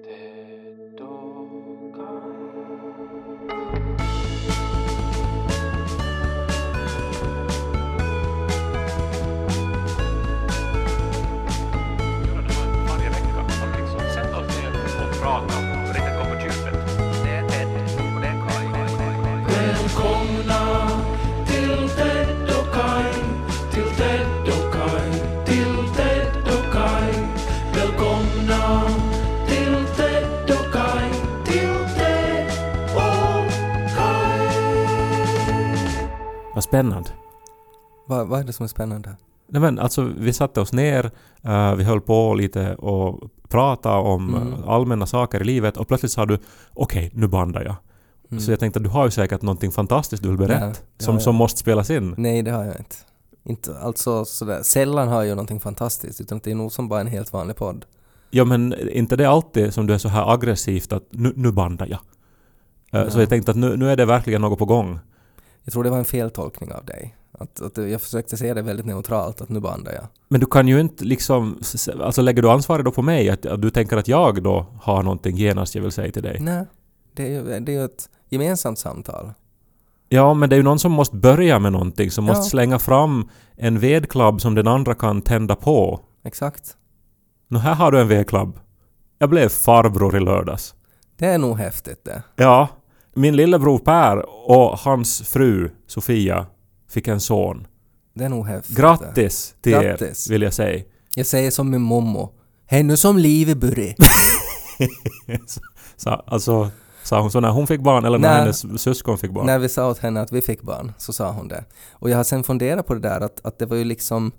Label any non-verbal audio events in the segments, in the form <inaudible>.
varje spännande. Vad, vad är det som är spännande? Nej men alltså vi satte oss ner, eh, vi höll på lite och pratade om Mm. eh, allmänna saker i livet och plötsligt sa du okej, nu bandar jag. Mm. Så jag tänkte att du har ju säkert någonting fantastiskt du vill berätta ja, som, som måste spelas in. Nej, det har jag inte. inte alltså sådär. Sällan har jag ju någonting fantastiskt, utan det är nog som bara en helt vanlig podd. Ja men inte det alltid som du är så här aggressivt att nu, nu bandar jag. Så Ja. jag tänkte att nu, nu är det verkligen något på gång. Jag tror det var en feltolkning av dig. Att, att jag försökte säga det väldigt neutralt, att nu bandar jag. Men du kan ju inte liksom, alltså lägger du ansvaret då på mig? Att, att du tänker att jag då har någonting genast jag vill säga till dig? Nej, det är ju det är ett gemensamt samtal. Ja, men det är ju någon som måste börja med någonting, som måste Ja. slänga fram en vedklabb som den andra kan tända på. Exakt. Nå, här har du en vedklabb. Jag blev farbror i lördags. Det är nog häftigt det. Ja, min lillebror Per och hans fru Sofia fick en son. Det är nog häftigt. Grattis till Grattis. er, vill jag säga. Jag säger som min mommo. Hej nu som livet börjar. Så, alltså, sa hon så när hon fick barn eller när Nej. hennes syskon fick barn? När vi sa åt henne att vi fick barn så sa hon det. Och jag har sen funderat på det där att, att det var ju liksom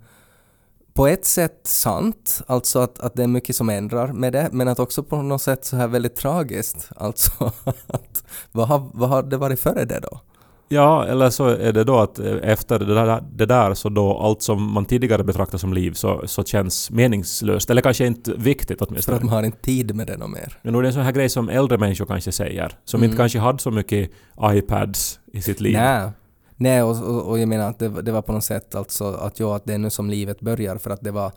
på ett sätt sant, alltså att, att det är mycket som ändrar med det, men att också på något sätt så här väldigt tragiskt. Alltså <laughs> att vad har, vad har det varit före det då? Ja, eller så är det då att eh, efter det där, det där så då allt som man tidigare betraktar som liv så, så känns meningslöst. Eller kanske inte viktigt För åtminstone. att man har inte tid med det något mer. Men nog det är en sån här grej som äldre människor kanske säger. Som Mm. inte kanske hade så mycket iPads i sitt liv. Nej. Nej, och, och, och jag menar att det, det var på något sätt alltså att ja, att det är nu som livet börjar för att det var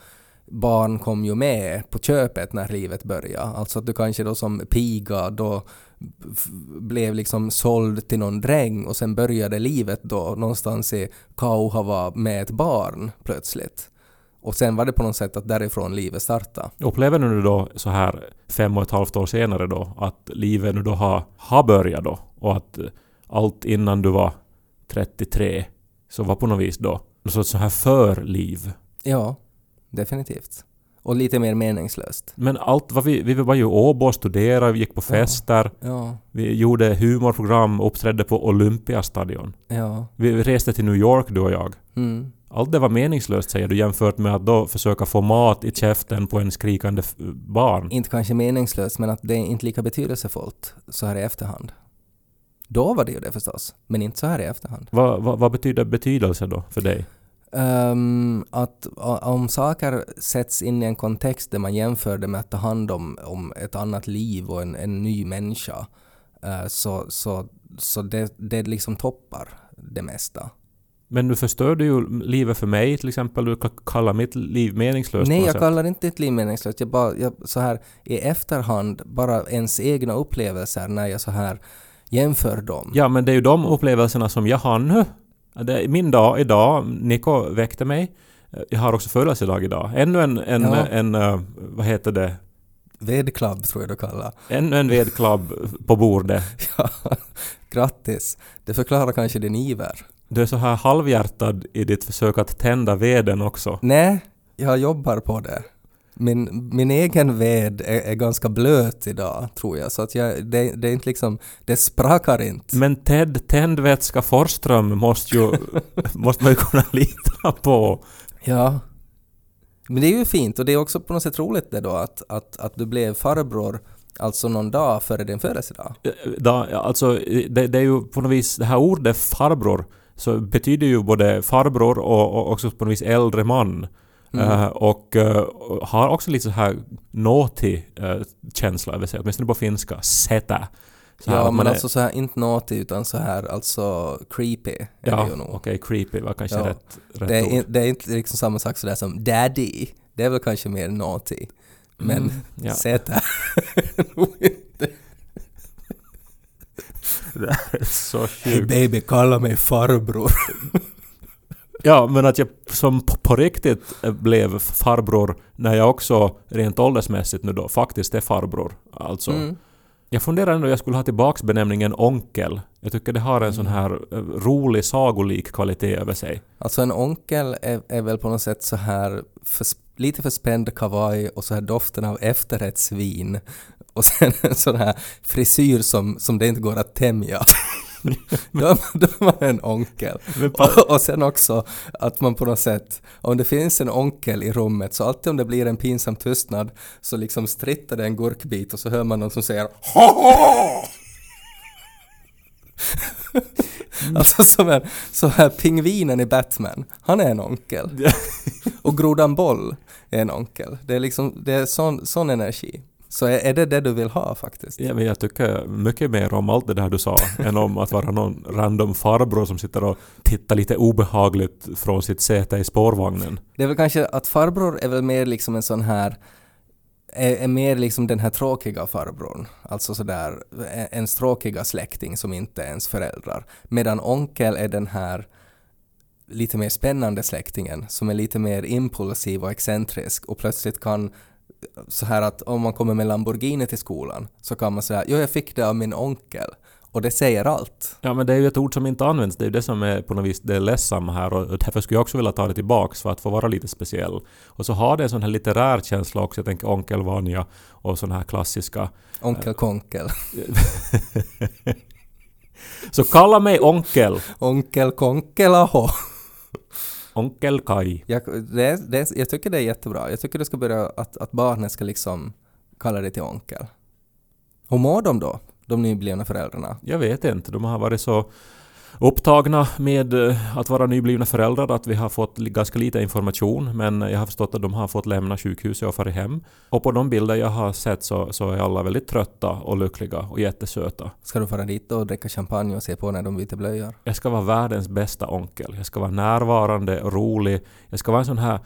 barn kom ju med på köpet när livet började. Alltså att du kanske då som piga då blev liksom såld till någon dräng och sen började livet då någonstans i Kauhava med ett barn plötsligt. Och sen var det på något sätt att därifrån livet startade. Upplever du då så här fem och ett halvt år senare då att livet nu då har, har börjat då och att eh, allt innan du var 33 så var på något vis då något sorts så här förliv. Ja, definitivt. Och lite mer meningslöst. Men allt vad vi, vi var ju i Åbo och studerade, vi gick på Ja. fester, Ja, vi gjorde humorprogram, uppträdde på Olympiastadion. ja. Vi reste till New York du och jag. Mm. Allt det var meningslöst säger du jämfört med att då försöka få mat i käften på en skrikande barn. inte kanske meningslöst, men att det är inte lika betydelsefullt så här i efterhand. Då var det ju det förstås, men inte så här i efterhand. Vad, vad, vad betyder betydelse då för dig? Ehm, att om saker sätts in i en kontext där man jämför det med att ta hand om, om ett annat liv och en, en ny människa, eh, så, så, så det, det liksom toppar det mesta. Men nu förstörde ju livet för mig till exempel. Du ka- kallar mitt liv meningslöst Nej, jag sätt. kallar inte ett liv meningslöst. Jag bara, jag, så här i efterhand, bara ens egna upplevelser när jag så här jämför dem. Ja, men det är ju de upplevelserna som jag har nu. Det är min dag idag. Nico väckte mig. Jag har också födelsedag idag. Ännu en, en, Ja. en, eh, vad heter det? Vedklubb tror jag du kallar. Ännu en vedklabb på bordet. <laughs> Ja, grattis. Det förklarar kanske din iver. Du är så här halvhjärtad i ditt försök att tända veden också. Nej, jag jobbar på det. Min, min egen ved är, är ganska blöt idag, tror jag. Så att jag, det, det är inte liksom, det sprakar inte. Men Ted Tändvätska Forsström måste ju, <laughs> måste man ju kunna lita på. Ja. Men det är ju fint och det är också på något sätt roligt det då att, att, att du blev farbror alltså någon dag före din födelsedag. Da, alltså, det, det är ju på något vis, det här ordet farbror, så betyder ju både farbror och, och också på något vis äldre man. Mm. Eh, och eh, har också lite så här naughty uh, känsla över sig, åtminstone på finska. Sätta. Så Ja, men man är- alltså så här inte naughty utan så här alltså creepy är Ja, okej, nog. creepy var kanske Ja. rätt, rätt Det är, in, det är inte liksom samma sak sådär som daddy. Det är väl kanske mer naughty. Men Mm, ja. <laughs> Inte. <laughs> Det är så Hey sjukt. baby, kalla mig farbror. <laughs> Ja, men att jag som på, riktigt eh, blev farbror när jag också rent åldersmässigt nu då faktiskt är farbror. Alltså. Mm. Jag funderar ändå jag skulle ha tillbaks benämningen onkel. Jag tycker det har en sån här eh, rolig sagolik kvalitet över sig. Alltså en onkel är, är väl på något sätt så här för, lite för spänd kavaj och så här doften av efterrättsvin och sen <laughs> en sån här frisyr som, som det inte går att tämja. Då, då är man en onkel. Och, och sen också att man på något sätt, om det finns en onkel i rummet så alltid om det blir en pinsam tystnad så liksom strittar det en gurkbit och så hör man någon som säger HA! Alltså som en, så här pingvinen i Batman, han är en onkel. Och grodan Boll är en onkel. Det är liksom, det är sån, sån energi. Så är, är det det du vill ha faktiskt? Ja, men jag tycker mycket mer om allt det där du sa <laughs> än om att vara någon random farbror som sitter och tittar lite obehagligt från sitt säte i spårvagnen. Det är väl kanske att farbror är väl mer liksom en sån här är, är mer liksom den här tråkiga farbrorn. Alltså sådär en- tråkiga släkting som inte är ens föräldrar. Medan onkel är den här lite mer spännande släktingen som är lite mer impulsiv och excentrisk och plötsligt kan så här att om man kommer med Lamborghini till skolan så kan man säga jo jag fick det av min onkel och det säger allt. Ja, men det är ju ett ord som inte används. Det är ju det som är på något vis det ledsamma här och därför skulle jag också vilja ta det tillbaks för att få vara lite speciell. Och så har det en sån här litterär känsla också. Jag tänker Onkel Vanja och såna här klassiska. Onkel Konkel. <laughs> Så kalla mig Onkel! Onkel Konkelaho. Onkel Kai. Jag, det, det, jag tycker det är jättebra. Jag tycker du ska börja att, att barnen ska liksom kalla dig till onkel. Hur mår de då? De nyblivna föräldrarna? Jag vet inte. De har varit så upptagna med eh, att vara nyblivna föräldrar att vi har fått ganska lite information men jag har förstått att de har fått lämna sjukhuset och fara hem. Och på de bilder jag har sett så, så är alla väldigt trötta och lyckliga och jättesöta. Ska du fara dit och dricka champagne och se på när de byter blöjor? Jag ska vara världens bästa onkel. Jag ska vara närvarande, rolig. Jag ska vara en sån här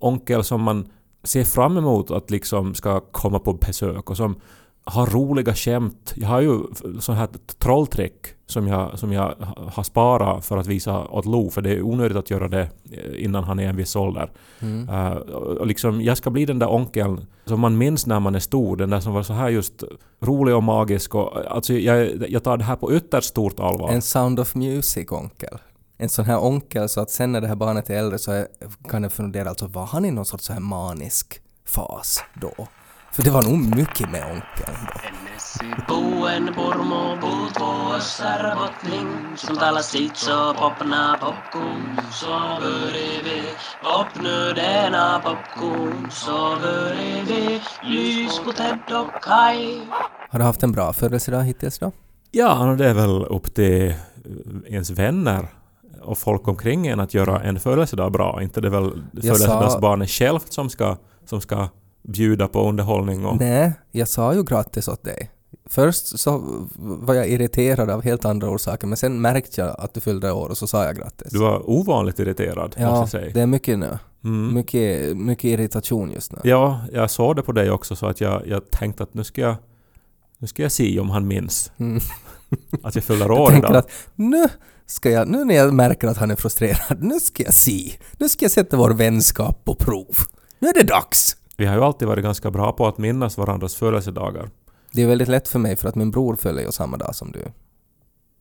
onkel som man ser fram emot att liksom ska komma på besök och som har roliga skämt. Jag har ju sån här trolltrick som jag, som jag har sparat för att visa åt Lo, för det är onödigt att göra det innan han är en viss ålder. Mm. Uh, och liksom, jag ska bli den där onkeln som man minns när man är stor, den där som var så här just rolig och magisk. Och, alltså, jag, jag tar det här på ytterst stort allvar. En Sound of Music-onkel. En sån här onkel så att sen när det här barnet är äldre så är, kan jag fundera alltså var han i någon sorts så här manisk fas då? För det var nog mycket med onkeln då. Popna popnödena lys på Ted och Kai. Har du haft en bra födelsedag hittills då? Ja, det är väl upp till ens vänner och folk omkring en att göra en födelsedag bra. Inte det är väl Jag sa- födelsedagsbarnet självt som ska, som ska bjuda på underhållning och... Nej, jag sa ju grattis åt dig. Först så var jag irriterad av helt andra orsaker men sen märkte jag att du fyllde år och så sa jag grattis. Du var ovanligt irriterad, ja, måste jag säga. det är mycket nu. Mm. Mycket, mycket irritation just nu. Ja, jag såg det på dig också så att jag, jag tänkte att nu ska jag, nu ska jag se om han minns Mm. att jag fyller <laughs> år idag. att nu ska jag, nu när jag märker att han är frustrerad, nu ska jag se. Nu ska jag sätta vår vänskap på prov. Nu är det dags! Vi har ju alltid varit ganska bra på att minnas varandras födelsedagar. Det är väldigt lätt för mig för att min bror följer ju samma dag som du.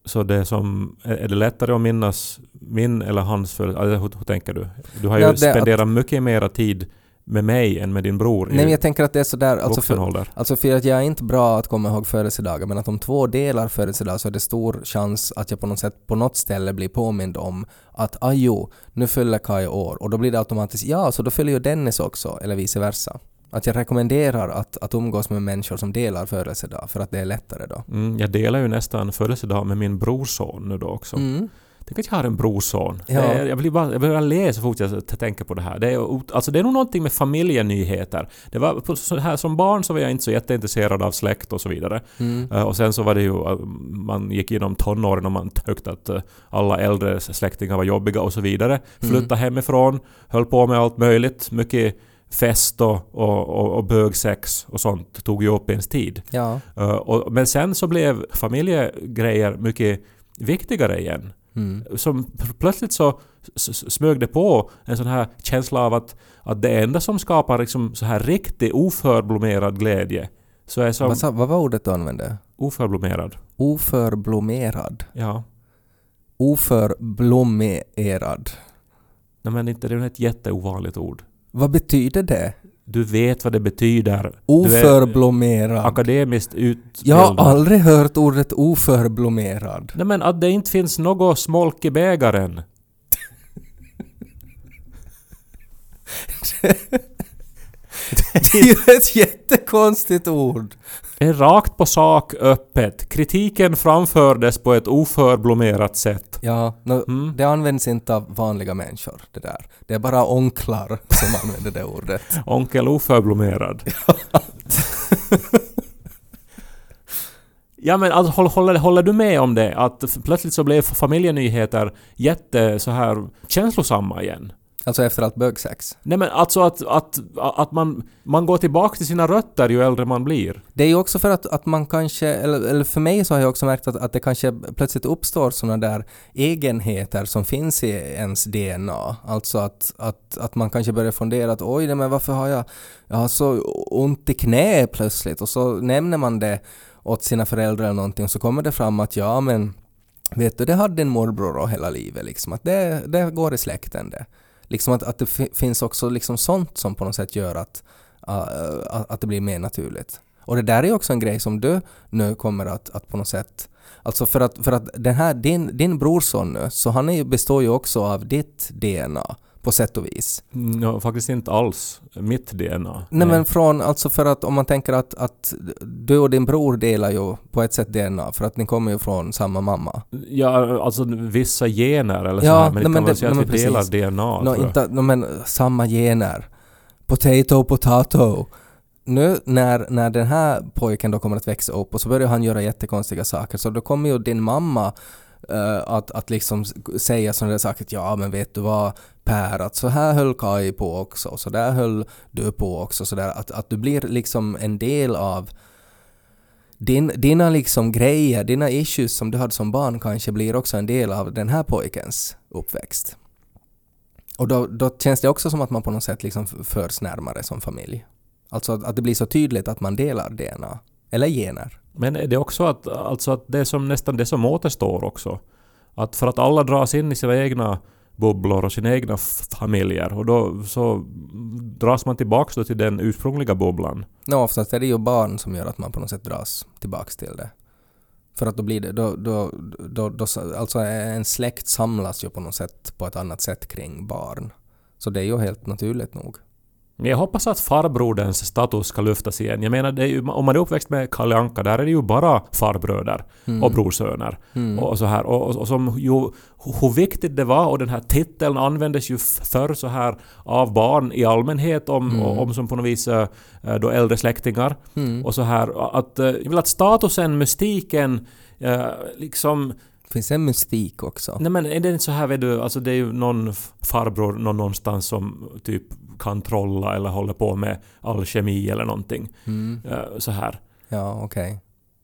Så det som, är det lättare att minnas min eller hans födelsedag? Eller hur, hur tänker du? Du har ju det- spenderat mycket mera tid med mig än med din bror Nej men jag tänker att det är sådär, alltså för, alltså för att jag är inte bra att komma ihåg födelsedagar men att om två delar födelsedag så är det stor chans att jag på något sätt på något ställe blir påmind om att ajo, nu fyller Kaj år och då blir det automatiskt ja, så då fyller ju Dennis också eller vice versa. Att jag rekommenderar att, att umgås med människor som delar födelsedag för att det är lättare då. Mm, jag delar ju nästan födelsedag med min brorson nu då också. Mm. Tänk att jag har en brorson. Ja. Jag blir bara, jag börjar le så fort jag tänker på det här. Det är, alltså det är nog någonting med familjenyheter. Det var, så här, som barn så var jag inte så jätteintresserad av släkt och så vidare. Mm. Eh, och sen så var det ju, eh, man gick igenom tonåren och man tyckte att eh, alla äldre släktingar var jobbiga och så vidare. Mm. Flyttade hemifrån, höll på med allt möjligt. Mycket fest och, och, och, och bögsex och sånt tog ju upp ens tid. Ja. Och, men sen så blev familjegrejer mycket viktigare igen. Mm. Som plötsligt så smög det på en sån här känsla av att, att det enda som skapar liksom så här riktig oförblommerad glädje så är som Vad, sa, vad var ordet du använde? oförblommerad. Oförblommerad. Ja. Oförblommerad. Nej, men inte, det är ett jätteovanligt ord. Vad betyder det? Du vet vad det betyder. Oförblommerad. akademiskt utbildad. Jag har aldrig hört ordet oförblommerad. Nej men att det inte finns något smolk i bägaren. <laughs> Det är ju ett jättekonstigt ord. Det är rakt på sak öppet. Kritiken framfördes på ett oförblommerat sätt. Ja, nå, Mm. det används inte av vanliga människor, det där. Det är bara onklar som <laughs> använder det ordet. Onkel oförblommerad. <laughs> Ja men alltså, håll- håller, håller du med om det? Att plötsligt så blev familjenyheter jätte så här känslosamma igen? Alltså efter allt bögsex. Nej men alltså att, att, att man, man går tillbaka till sina rötter ju äldre man blir. Det är ju också för att, att man kanske, eller, eller för mig så har jag också märkt att, att det kanske plötsligt uppstår sådana där egenheter som finns i ens DNA. Alltså att, att, att man kanske börjar fundera att oj, nej, men varför har jag, jag har så ont i knä plötsligt? Och så nämner man det åt sina föräldrar eller någonting och så kommer det fram att ja men vet du, det hade en morbror och hela livet liksom. Att det, det går i släkten det. Liksom att, att det finns också liksom sånt som på något sätt gör att, uh, att det blir mer naturligt. Och det där är också en grej som du nu kommer att, att på något sätt Alltså för att, för att den här, din, din brorson nu, så han är, består ju också av ditt DNA på sätt och vis. No, faktiskt inte alls mitt DNA. Nej men från, alltså för att om man tänker att, att du och din bror delar ju på ett sätt DNA för att ni kommer ju från samma mamma. Ja, alltså vissa gener eller Ja, så här, men nej, det kan man det- säga nej, att vi delar. DNA. Jag. inte, nå, men samma gener. Potato, potato. Nu när, när den här pojken då kommer att växa upp och så börjar han göra jättekonstiga saker så då kommer ju din mamma Uh, att, att liksom säga sådana där saker att ja men vet du vad Per att så här höll Kai på också och så där höll du på också så där att, att du blir liksom en del av din, dina liksom grejer, dina issues som du hade som barn kanske blir också en del av den här pojkens uppväxt. Och då, då känns det också som att man på något sätt liksom förs närmare som familj. Alltså att, att det blir så tydligt att man delar DNA. Eller gener. Men är det också att, alltså att det är som nästan det som återstår också. Att för att alla dras in i sina egna bubblor och sina egna familjer och då så dras man tillbaks då till den ursprungliga bubblan. Nå, oftast är det ju barn som gör att man på något sätt dras tillbaks till det. För att då blir det, då, då, då, då, alltså en släkt samlas ju på något sätt på ett annat sätt kring barn. Så det är ju helt naturligt nog. Jag hoppas att farbroderns status ska lyftas igen. Jag menar, ju, om man är uppväxt med Kalle Anka, där är det ju bara farbröder och brorsöner. Mm. Och så här. Och, och, och som ju, hur viktigt det var och den här titeln användes ju förr så här av barn i allmänhet om, Mm. om som på något vis eh, då äldre släktingar. Mm. Och så här att, eh, jag vill att statusen, mystiken, eh, liksom... Finns det en mystik också? Nej men är det inte så här vet du, alltså det är ju någon farbror någon någonstans som typ kan trolla eller håller på med alkemi eller någonting. Mm. Eh, så här. Ja, okej.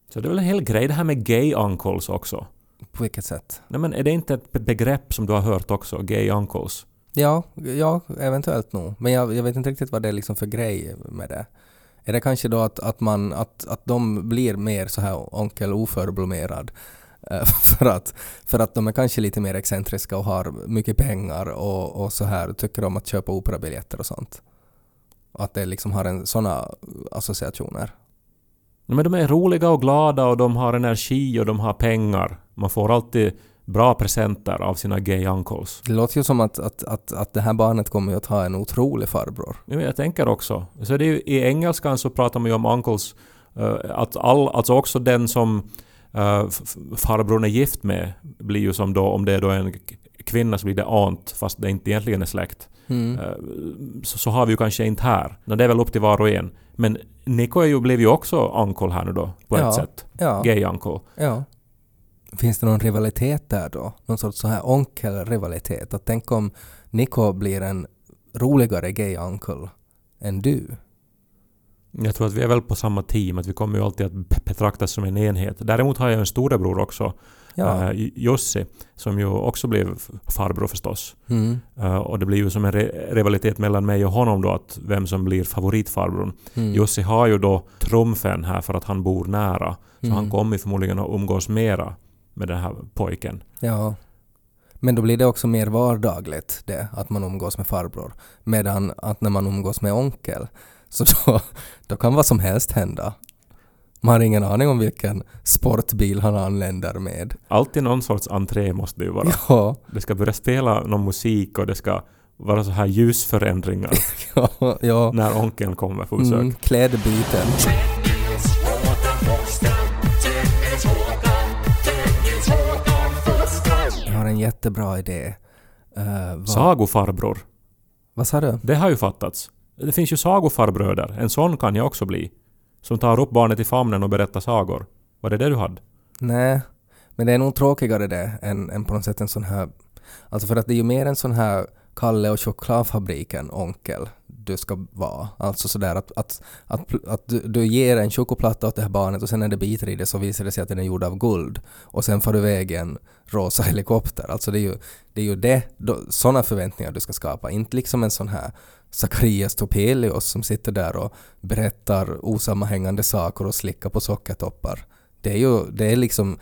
Så det är väl en hel grej det här med gay uncles också. På vilket sätt? Nej men är det inte ett be- begrepp som du har hört också? Gay uncles? Ja, ja eventuellt nog. Men jag, jag vet inte riktigt vad det är liksom för grej med det. Är det kanske då att, att, man, att, att de blir mer så här onkel oförblommerad? Eh, <laughs> För att, för att de är kanske lite mer excentriska och har mycket pengar och, och så här tycker om att köpa operabiljetter och sånt. Och att det liksom har en såna associationer. Nej, men de är roliga och glada och de har energi och de har pengar. Man får alltid bra presenter av sina gay uncles. Det låter ju som att, att, att, att det här barnet kommer att ha en otrolig farbror. Ja, Jag tänker också. Så det är I engelskan så pratar man ju om uncles, eh, att all, alltså också den som uh, farbrorn är gift med blir ju som då, om det är då en kvinna så blir det aunt fast det inte egentligen är släkt. Mm. Eh, så, så har vi ju kanske inte här. Men det är väl upp till var och en. Men Nico är ju, blev ju också uncle här nu då, på Ja. ett sätt. Ja. Gay uncle. Ja. Finns det någon rivalitet där då? Någon sorts så här onkelrivalitet? Att tänk om Nico blir en roligare gay uncle än du. Jag tror att vi är väl på samma team, att vi kommer ju alltid att be- betraktas som en enhet. Däremot har jag en storebror också, Ja. eh, Jussi, som ju också blev farbror förstås. Mm. Eh, och det blir ju som en re- rivalitet mellan mig och honom då, att vem som blir favoritfarbrorn. Mm. Jussi har ju då trumfen här för att han bor nära. Så Mm. han kommer förmodligen att umgås mera med den här pojken. Ja. Men då blir det också mer vardagligt det, att man umgås med farbror. Medan att när man umgås med onkel, så då, då kan vad som helst hända. Man har ingen aning om vilken sportbil han anländer med. Alltid någon sorts entré måste det ju vara. <laughs> Ja, Det ska börja spela någon musik och det ska vara så här ljusförändringar <laughs> ja, ja. när onkeln kommer på besök. Mm, klädbyten. Jag har en jättebra idé. Uh, vad, Sagofarbror. vad sa du? Det har ju fattats. Det finns ju sagofarbröder. En sån kan jag också bli. Som tar upp barnet i famnen och berättar sagor. Var det det du hade? Nej, men det är nog tråkigare det än, än på något sätt en sån här... Alltså för att det är ju mer en sån här Kalle och chokladfabriken onkel du ska vara. Alltså sådär att, att, att, att du, du ger en chokladplatta åt det här barnet och sen när det biter i det så visar det sig att den är gjord av guld. Och sen får du iväg en rosa <laughs> helikopter. Alltså det är ju det, är ju det då, sådana förväntningar du ska skapa. Inte liksom en sån här Sakarias Topelius som sitter där och berättar osammanhängande saker och slickar på sockertoppar. Det är ju, det är liksom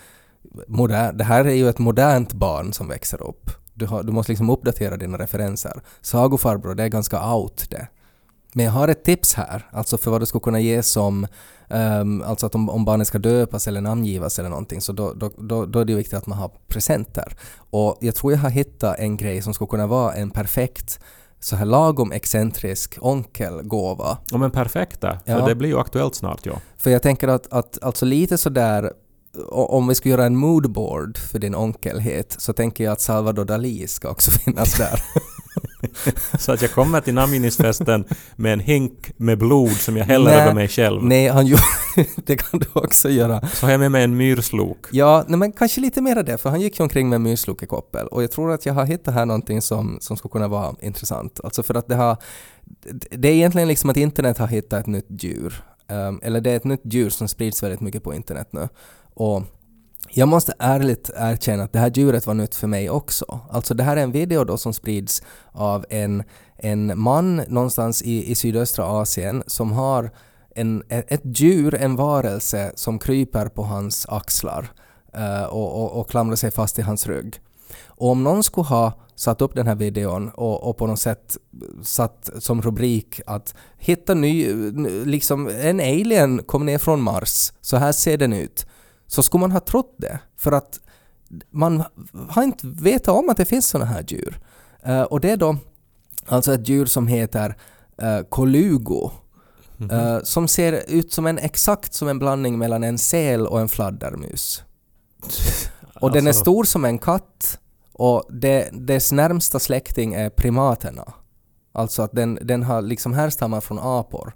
moder, det här är ju ett modernt barn som växer upp. Du, har, du måste liksom uppdatera dina referenser. Sagofarbror, det är ganska out det. Men jag har ett tips här, alltså för vad du skulle kunna ge som, ehm, alltså att om, om barnet ska döpas eller namngivas eller någonting, så då, då, då, då är det viktigt att man har presenter. Och jag tror jag har hittat en grej som skulle kunna vara en perfekt, så här lagom excentrisk onkelgåva. Ja men perfekt. Ja. För det blir ju aktuellt snart ja. För jag tänker att, att alltså lite sådär, om vi ska göra en moodboard för din onkelhet, så tänker jag att Salvador Dalí ska också <laughs> finnas där. <laughs> Så att jag kommer till namngivningsfesten med en hink med blod som jag häller Nej, över mig själv. Nej, han gjorde... <laughs> det kan du också göra. Så har jag med mig en myrslok. Ja, nej, men kanske lite mer av det, för han gick ju omkring med en myrslok i koppel. Och jag tror att jag har hittat här någonting som, som skulle kunna vara intressant. Alltså för att det har... Det är egentligen liksom att internet har hittat ett nytt djur. Ehm, eller det är ett nytt djur som sprids väldigt mycket på internet nu. Och jag måste ärligt erkänna att det här djuret var nytt för mig också. Alltså det här är en video då som sprids av en, en man någonstans i, i sydöstra Asien som har en, ett djur, en varelse som kryper på hans axlar uh, och, och, och klamrar sig fast i hans rygg. Och om någon skulle ha satt upp den här videon och, och på något sätt satt som rubrik att hitta ny, liksom en alien kom ner från Mars, så här ser den ut. Så skulle man ha trott det, för att man har inte vetat om att det finns sådana här djur. Eh, och det är då alltså ett djur som heter uh, Colugo. eh, som ser ut som en exakt som en blandning mellan en säl och en fladdermus. <laughs> Och den är Alltså, stor som en katt och det, dess närmsta släkting är primaterna. Alltså att den, den har liksom härstammar från apor.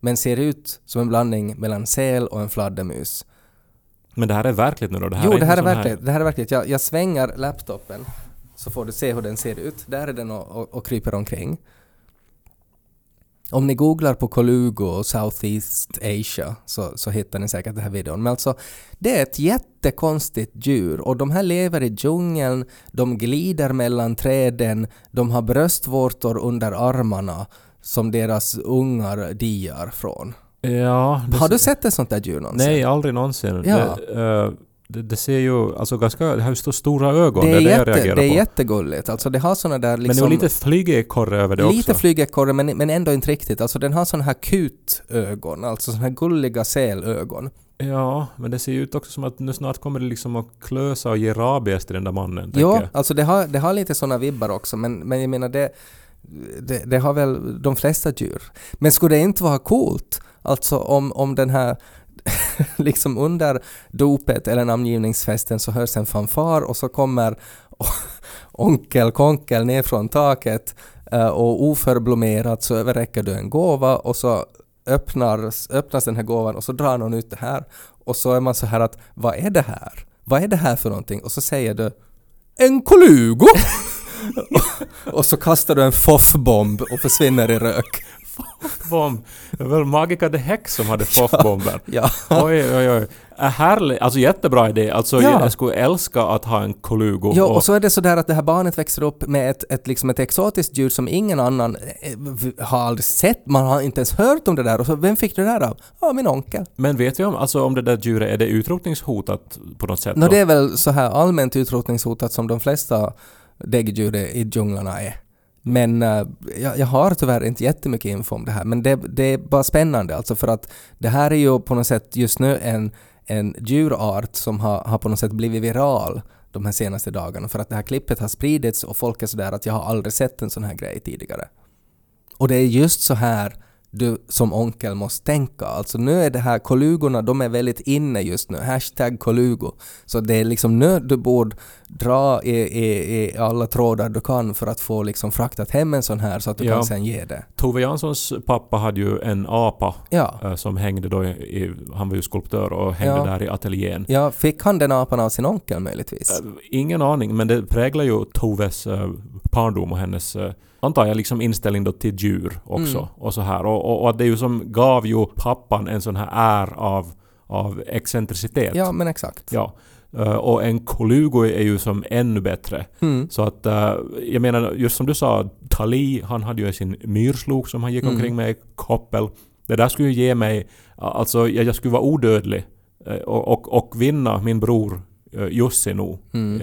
Men ser ut som en blandning mellan säl och en fladdermus. Men det här är verkligt nu då? Det här Jo, det inte här är någon sån verkligt. Det här är verkligt. Jag, jag svänger laptopen så får du se hur den ser ut. Där är den och, och, och kryper omkring. Om ni googlar på Colugo och Southeast Asia så, så hittar ni säkert den här videon. Men alltså, det är ett jättekonstigt djur och de här lever i djungeln, de glider mellan träden, de har bröstvårtor under armarna som deras ungar diar från. Ja, det Har du sett ett sånt där djur någonsin? Nej, aldrig någonsin. Ja. Det, eh, det, det ser ju alltså ganska... Det har ju stora ögon. Det är, det är det jag jätte, reagerar det är på. jättegulligt. Alltså det har såna där Men liksom... det var lite flygekorre över det lite också. flygekorre men, men ändå inte riktigt. Alltså den har såna här kutögon, alltså såna här gulliga sälögon. Ja, men det ser ju ut också som att nu snart kommer det liksom att klösa och ge rabies till den där mannen. jag. alltså det har, det har lite såna vibbar också men, men jag menar det, det, det har väl de flesta djur. Men skulle det inte vara coolt, alltså om, om den här <laughs> liksom under dopet eller namngivningsfesten så hörs en fanfar och så kommer <laughs> onkel Konkel ner från taket eh, och oförblommerat så överräcker du en gåva och så öppnas, öppnas den här gåvan och så drar någon ut det här och så är man så här att vad är det här? Vad är det här för någonting? Och så säger du en kolugo! <laughs> och, så kastar du en foffbomb och försvinner i rök. F-bomb! Det var väl Magica the Hex som hade FOF-bomber. Ja. Oj, oj, oj. Äh, härligt. Alltså jättebra idé. Alltså Ja. jag skulle älska att ha en Colugo. Ja, och så är det så där att det här barnet växer upp med ett, ett, liksom ett exotiskt djur som ingen annan eh, har aldrig sett, man har inte ens hört om det där. Och så, vem fick du det där av? Ja, min onkel. Men vet vi om, alltså, om det där djuret, är det utrotningshotat på något sätt? Nå, då? det är väl så här allmänt utrotningshotat som de flesta däggdjuret i djunglarna är. Men uh, jag, jag har tyvärr inte jättemycket info om det här, men det, det är bara spännande alltså för att det här är ju på något sätt just nu en, en djurart som har, har på något sätt blivit viral de här senaste dagarna för att det här klippet har spridits och folk är sådär att jag har aldrig sett en sån här grej tidigare. Och det är just så här du som onkel måste tänka. Alltså nu är det här kolugorna, de är väldigt inne just nu. Hashtag kolugo. Så det är liksom nu du borde dra i, i, i alla trådar du kan för att få liksom fraktat hem en sån här så att du Ja. kan sen ge det. Tove Janssons pappa hade ju en apa Ja. eh, som hängde då i, han var ju skulptör och hängde Ja. där i ateljén. Ja, fick han den apan av sin onkel möjligtvis? Eh, Ingen aning, men det präglar ju Toves uh, barndom och hennes, uh, antar jag, liksom inställning då till djur också. Mm. Och så här. Och, och, och det ju som gav ju pappan en sån här är av, av excentricitet. Ja, men exakt. Ja. Eh, och en Colugo är ju som ännu bättre. Mm. Så att, eh, jag menar, just som du sa, Tali, han hade ju sin myrslok som han gick Mm. omkring med i koppel. Det där skulle ju ge mig, alltså jag, jag skulle vara odödlig eh, och, och, och vinna min bror uh, Jussi nu Mm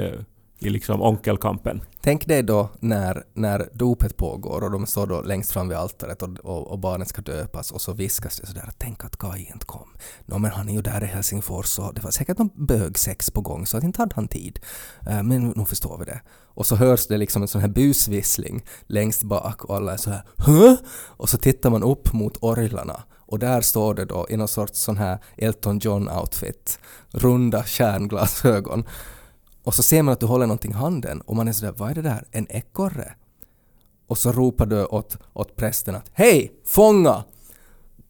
i liksom onkelkampen. Tänk dig då när, när dopet pågår och de står då längst fram vid altaret och, och, och barnet ska döpas och så viskas det sådär tänk att Kaj inte kom. Nå men han är ju där i Helsingfors och det var säkert någon bögsex på gång så att inte hade han tid. Eh, men nu förstår vi det. Och så hörs det liksom en sån här busvissling längst bak och alla är så här Hö? Och så tittar man upp mot orglarna och där står det då i någon sorts sån här Elton John-outfit, runda kärnglasögon. Och så ser man att du håller någonting i handen och man är sådär, vad är det där? En ekorre? Och så ropar du åt, åt prästen att Hej! Fånga!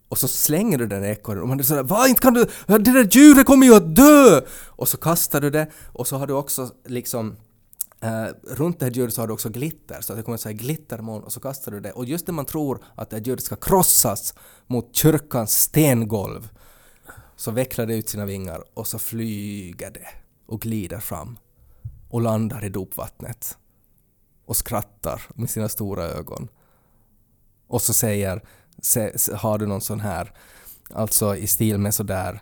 Och så slänger du den ekorren och man är sådär, vad inte kan du? Det där djuret kommer ju att dö! Och så kastar du det och så har du också liksom Uh, runt det här djuret så har du också glitter, så att det kommer så här glittermoln och så kastar du det. Och just när man tror att det här djuret ska krossas mot kyrkans stengolv så vecklar det ut sina vingar och så flyger det och glider fram och landar i dopvattnet och skrattar med sina stora ögon. Och så säger, har du någon sån här, alltså i stil med sådär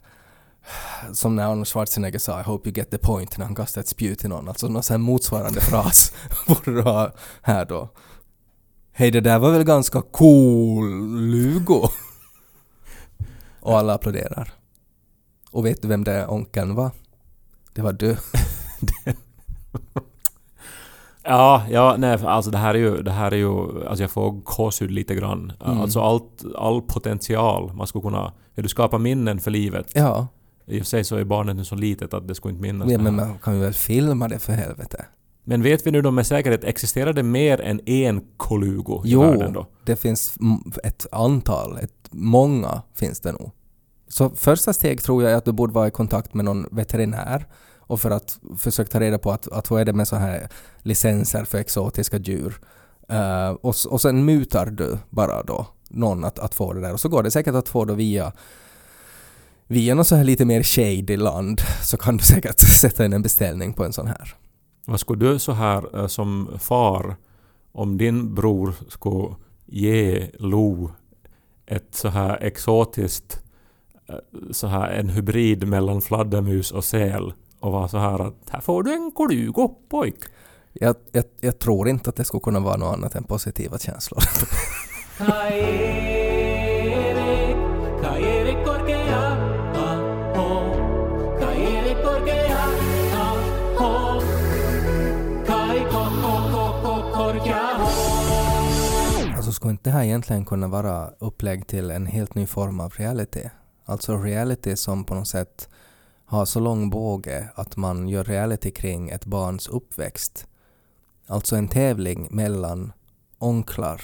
som när Arnold Schwarzenegger sa I hope you get the point när han kastar ett spjut till någon. Alltså någon sån här motsvarande <laughs> fras <laughs> borde du ha här då. Hej det där var väl ganska cool Lugo? Och alla applåderar. Och vet du vem det onkeln var? Det var du. <laughs> Ja, ja, nej, alltså det här är ju, det här är ju, alltså jag får gåshud lite grann. Mm. Alltså allt, all potential man skulle kunna, ja, du skapar minnen för livet. Ja, I och för sig så är barnet nu så litet att det skulle inte minnas ja men man kan ju väl filma det för helvete. Men vet vi nu då med säkerhet, existerar det mer än en Colugo i Jo, världen då? det finns ett antal, ett, många finns det nog. Så första steg tror jag är att du borde vara i kontakt med någon veterinär och för att försöka ta reda på att, att vad är det med så här licenser för exotiska djur. Uh, och, och sen mutar du bara då någon att, att få det där och så går det säkert att få det via via något så här lite mer shady land så kan du <laughs> säkert sätta in en beställning på en sån här. Vad skulle du så här eh, som far, om din bror skulle ge Lo ett så här exotiskt, eh, så här en hybrid mellan fladdermus och säl och vara så här att här får du en kolugo pojk. Jag, jag, jag tror inte att det skulle kunna vara något annat än positiva känslor. <laughs> Alltså skulle inte det här egentligen kunna vara upplägg till en helt ny form av reality? Alltså reality som på något sätt har så lång båge att man gör reality kring ett barns uppväxt. Alltså en tävling mellan onklar.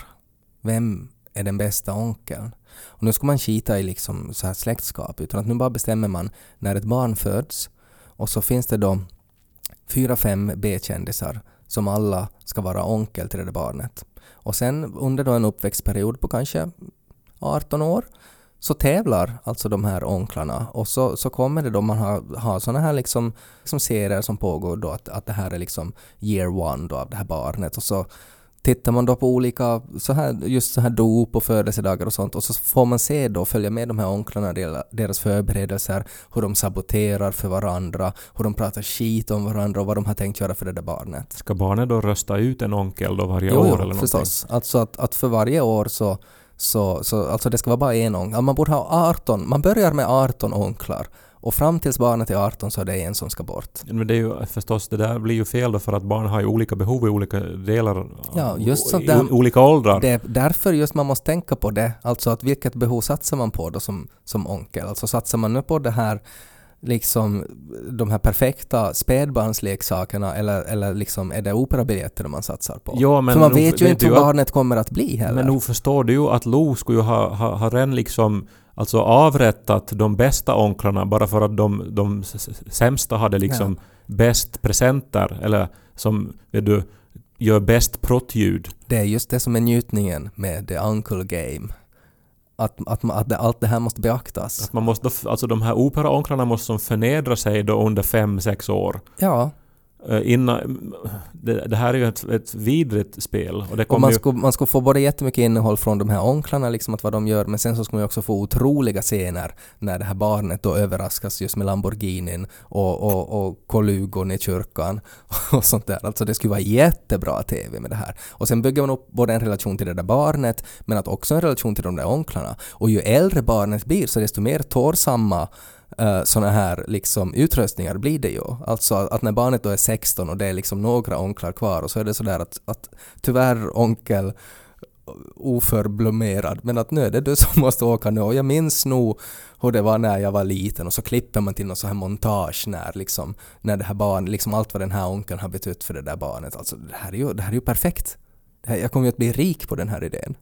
Vem är den bästa onkeln? Och nu ska man skita i liksom så här släktskap utan att nu bara bestämmer man när ett barn föds och så finns det då fyra, fem B-kändisar som alla ska vara onkel till det där barnet. Och sen under då en uppväxtperiod på kanske 18 år, så tävlar alltså de här onklarna och så, så kommer det då man har, har sådana här liksom, liksom serier som pågår då att, att det här är liksom year one då av det här barnet och så tittar man då på olika, så här, just så här dop och födelsedagar och sånt och så får man se då, följa med de här onklarna, deras förberedelser, hur de saboterar för varandra, hur de pratar skit om varandra och vad de har tänkt göra för det där barnet. Ska barnet då rösta ut en onkel då varje Jo, år jo, eller någonting? förstås. Alltså att, att för varje år så, så, så alltså det ska vara bara en onkel. Man borde ha 18, man börjar med 18 onklar och fram tills barnet är 18 så är det en som ska bort. Men det är ju förstås, det där blir ju fel då för att barn har ju olika behov i olika delar, Ja, just sånt där- olika åldrar. Det är därför just man måste tänka på det, alltså att vilket behov satsar man på då som, som onkel? Alltså satsar man nu på det här liksom de här perfekta spädbarnsleksakerna eller, eller liksom är det operabiljetter man satsar på? Ja, men För man vet ju inte hur barnet kommer att bli heller. Men nog förstår du ju att Lo skulle ju ha, ha, ha redan liksom alltså avrättat de bästa onklarna bara för att de, de sämsta hade liksom bäst presenter eller som vet du, gör bäst prottljud. Det är just det som är njutningen med the uncle game. Att, att, man- att allt det här måste beaktas. Att man måste, alltså de här operaonklarna måste som förnedra sig då under fem sex år. Ja, Innan, det, det här är ju ett, ett vidrigt spel och det och man ju... skulle, man skulle få både jättemycket innehåll från de här onklarna, liksom att vad de gör, men sen så skulle man ju också få otroliga scener när det här barnet då överraskas just med Lamborghinin och, och, och kolugon i kyrkan <laughs> och sånt där. Alltså det skulle vara jättebra TV med det här. Och sen bygger man upp både en relation till det där barnet, men att också en relation till de där onklarna. Och ju äldre barnet blir, så desto mer tårsamma Eh, uh, sådana här liksom utröstningar blir det ju. Alltså att när barnet då är 16 och det är liksom några onklar kvar och så är det sådär att, att tyvärr onkel oförblommerad men att nu är det du som <laughs> måste åka nu och jag minns nog hur det var när jag var liten och så klipper man till någon sån här montage när liksom när det här barnet, liksom allt vad den här onkeln har betytt för det där barnet. Alltså det här är ju, det här är ju perfekt. Det här, jag kommer ju att bli rik på den här idén.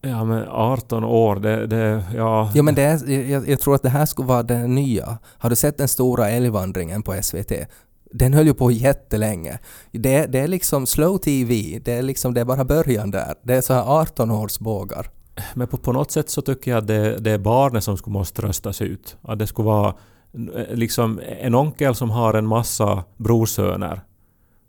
Ja men 18 år, det, det ja... Ja men det är, jag, jag tror att det här skulle vara det nya. Har du sett den stora älgvandringen på SVT? Den höll ju på jättelänge. Det, det är liksom slow TV, det är liksom, det är bara början där. Det är så här 18 års bågar. Men på, på något sätt så tycker jag att det, det är barnet som skulle måste röstas ut. Att det skulle vara eh, liksom en onkel som har en massa brorsöner.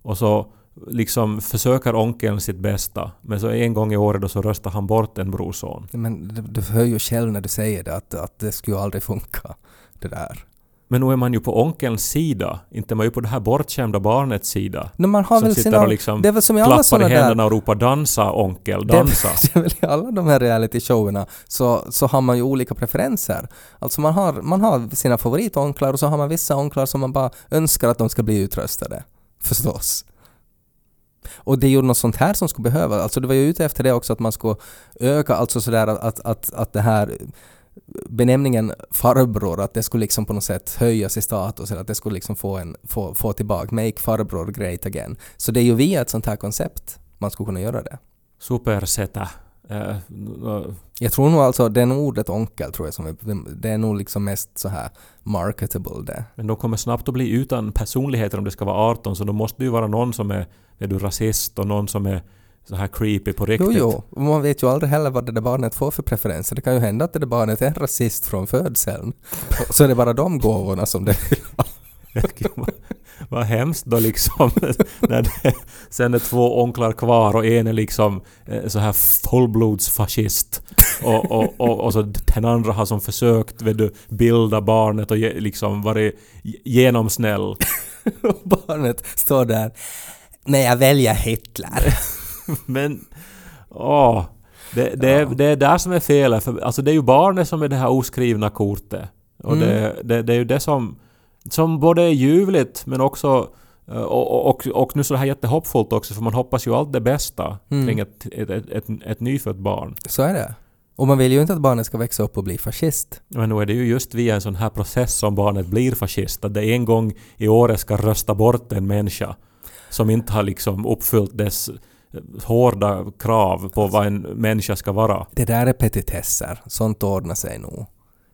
Och så liksom försöker onkeln sitt bästa. Men så en gång i året då så röstar han bort en brorson. Men du, du hör ju själv när du säger det att, att det skulle aldrig funka. Det där. Men nu är man ju på onkelns sida. Inte man är ju på det här bortskämda barnets sida. Men man har som väl sitter sina... och liksom det är väl som i alla klappar i såna där... händerna och ropar dansa onkel, Det dansa. <laughs> det är väl i alla de här reality-showerna så, så har man ju olika preferenser. Alltså man har, man har sina favoritonklar och så har man vissa onklar som man bara önskar att de ska bli utröstade. Förstås. Och det är ju något sånt här som skulle behövas. alltså du var ju ute efter det också att man skulle öka, alltså sådär att, att, att, att det här benämningen farbror, att det skulle liksom på något sätt höjas i status eller att det skulle liksom få, en, få, få tillbaka, make farbror great again. Så det är ju via ett sånt här koncept man skulle kunna göra det. Supersätta. Eh, Jag tror nog alltså, det är nog ordet onkel tror jag som är, det är nog liksom mest så här marketable det. Men de kommer snabbt att bli utan personligheter om det ska vara 18 så då måste det ju vara någon som är, är du rasist och någon som är så här creepy på Jo, riktigt. jo, och man vet ju aldrig heller vad det där barnet får för preferenser. Det kan ju hända att det där barnet är en rasist från födseln. Så är det bara de gåvorna som det vill ha. <laughs> Vad, hemskt då liksom. <laughs> när det sen är två onklar kvar och en är liksom eh, så här fullblodsfascist. Och, och, och, och så den andra har som försökt vet du, bilda barnet och ge, liksom varit genomsnäll. <laughs> Och barnet står där. Nej, jag väljer Hitler. <laughs> Men... Åh. Det, det, är, det är där som är felet. För, alltså det är ju barnet som är det här oskrivna kortet. Och Mm. det, det är ju det som, som både är ljuvligt men också eh, och, och, och nu så det här jättehoppfullt också för man hoppas ju allt det bästa Mm. kring ett, ett, ett, ett, ett nyfött barn. Så är det. Och man vill ju inte att barnet ska växa upp och bli fascist. Men nu är det ju just via en sån här process som barnet blir fascist. Att det en gång i året ska rösta bort en människa som inte har liksom uppfyllt dess hårda krav på vad en människa ska vara. Det där är petitesser. Sånt ordnar sig nog.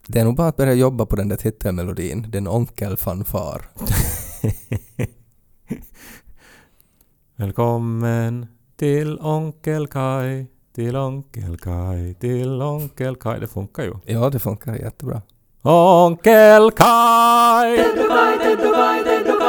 Det är nog bara att börja jobba på den där titelmelodin. Den onkelfanfar. <laughs> Välkommen till Onkel Kai. till Onkel Kai, till Onkel Kai. Det funkar ju. Ja, det funkar jättebra. Onkel Kai! Ted och Kai, Ted och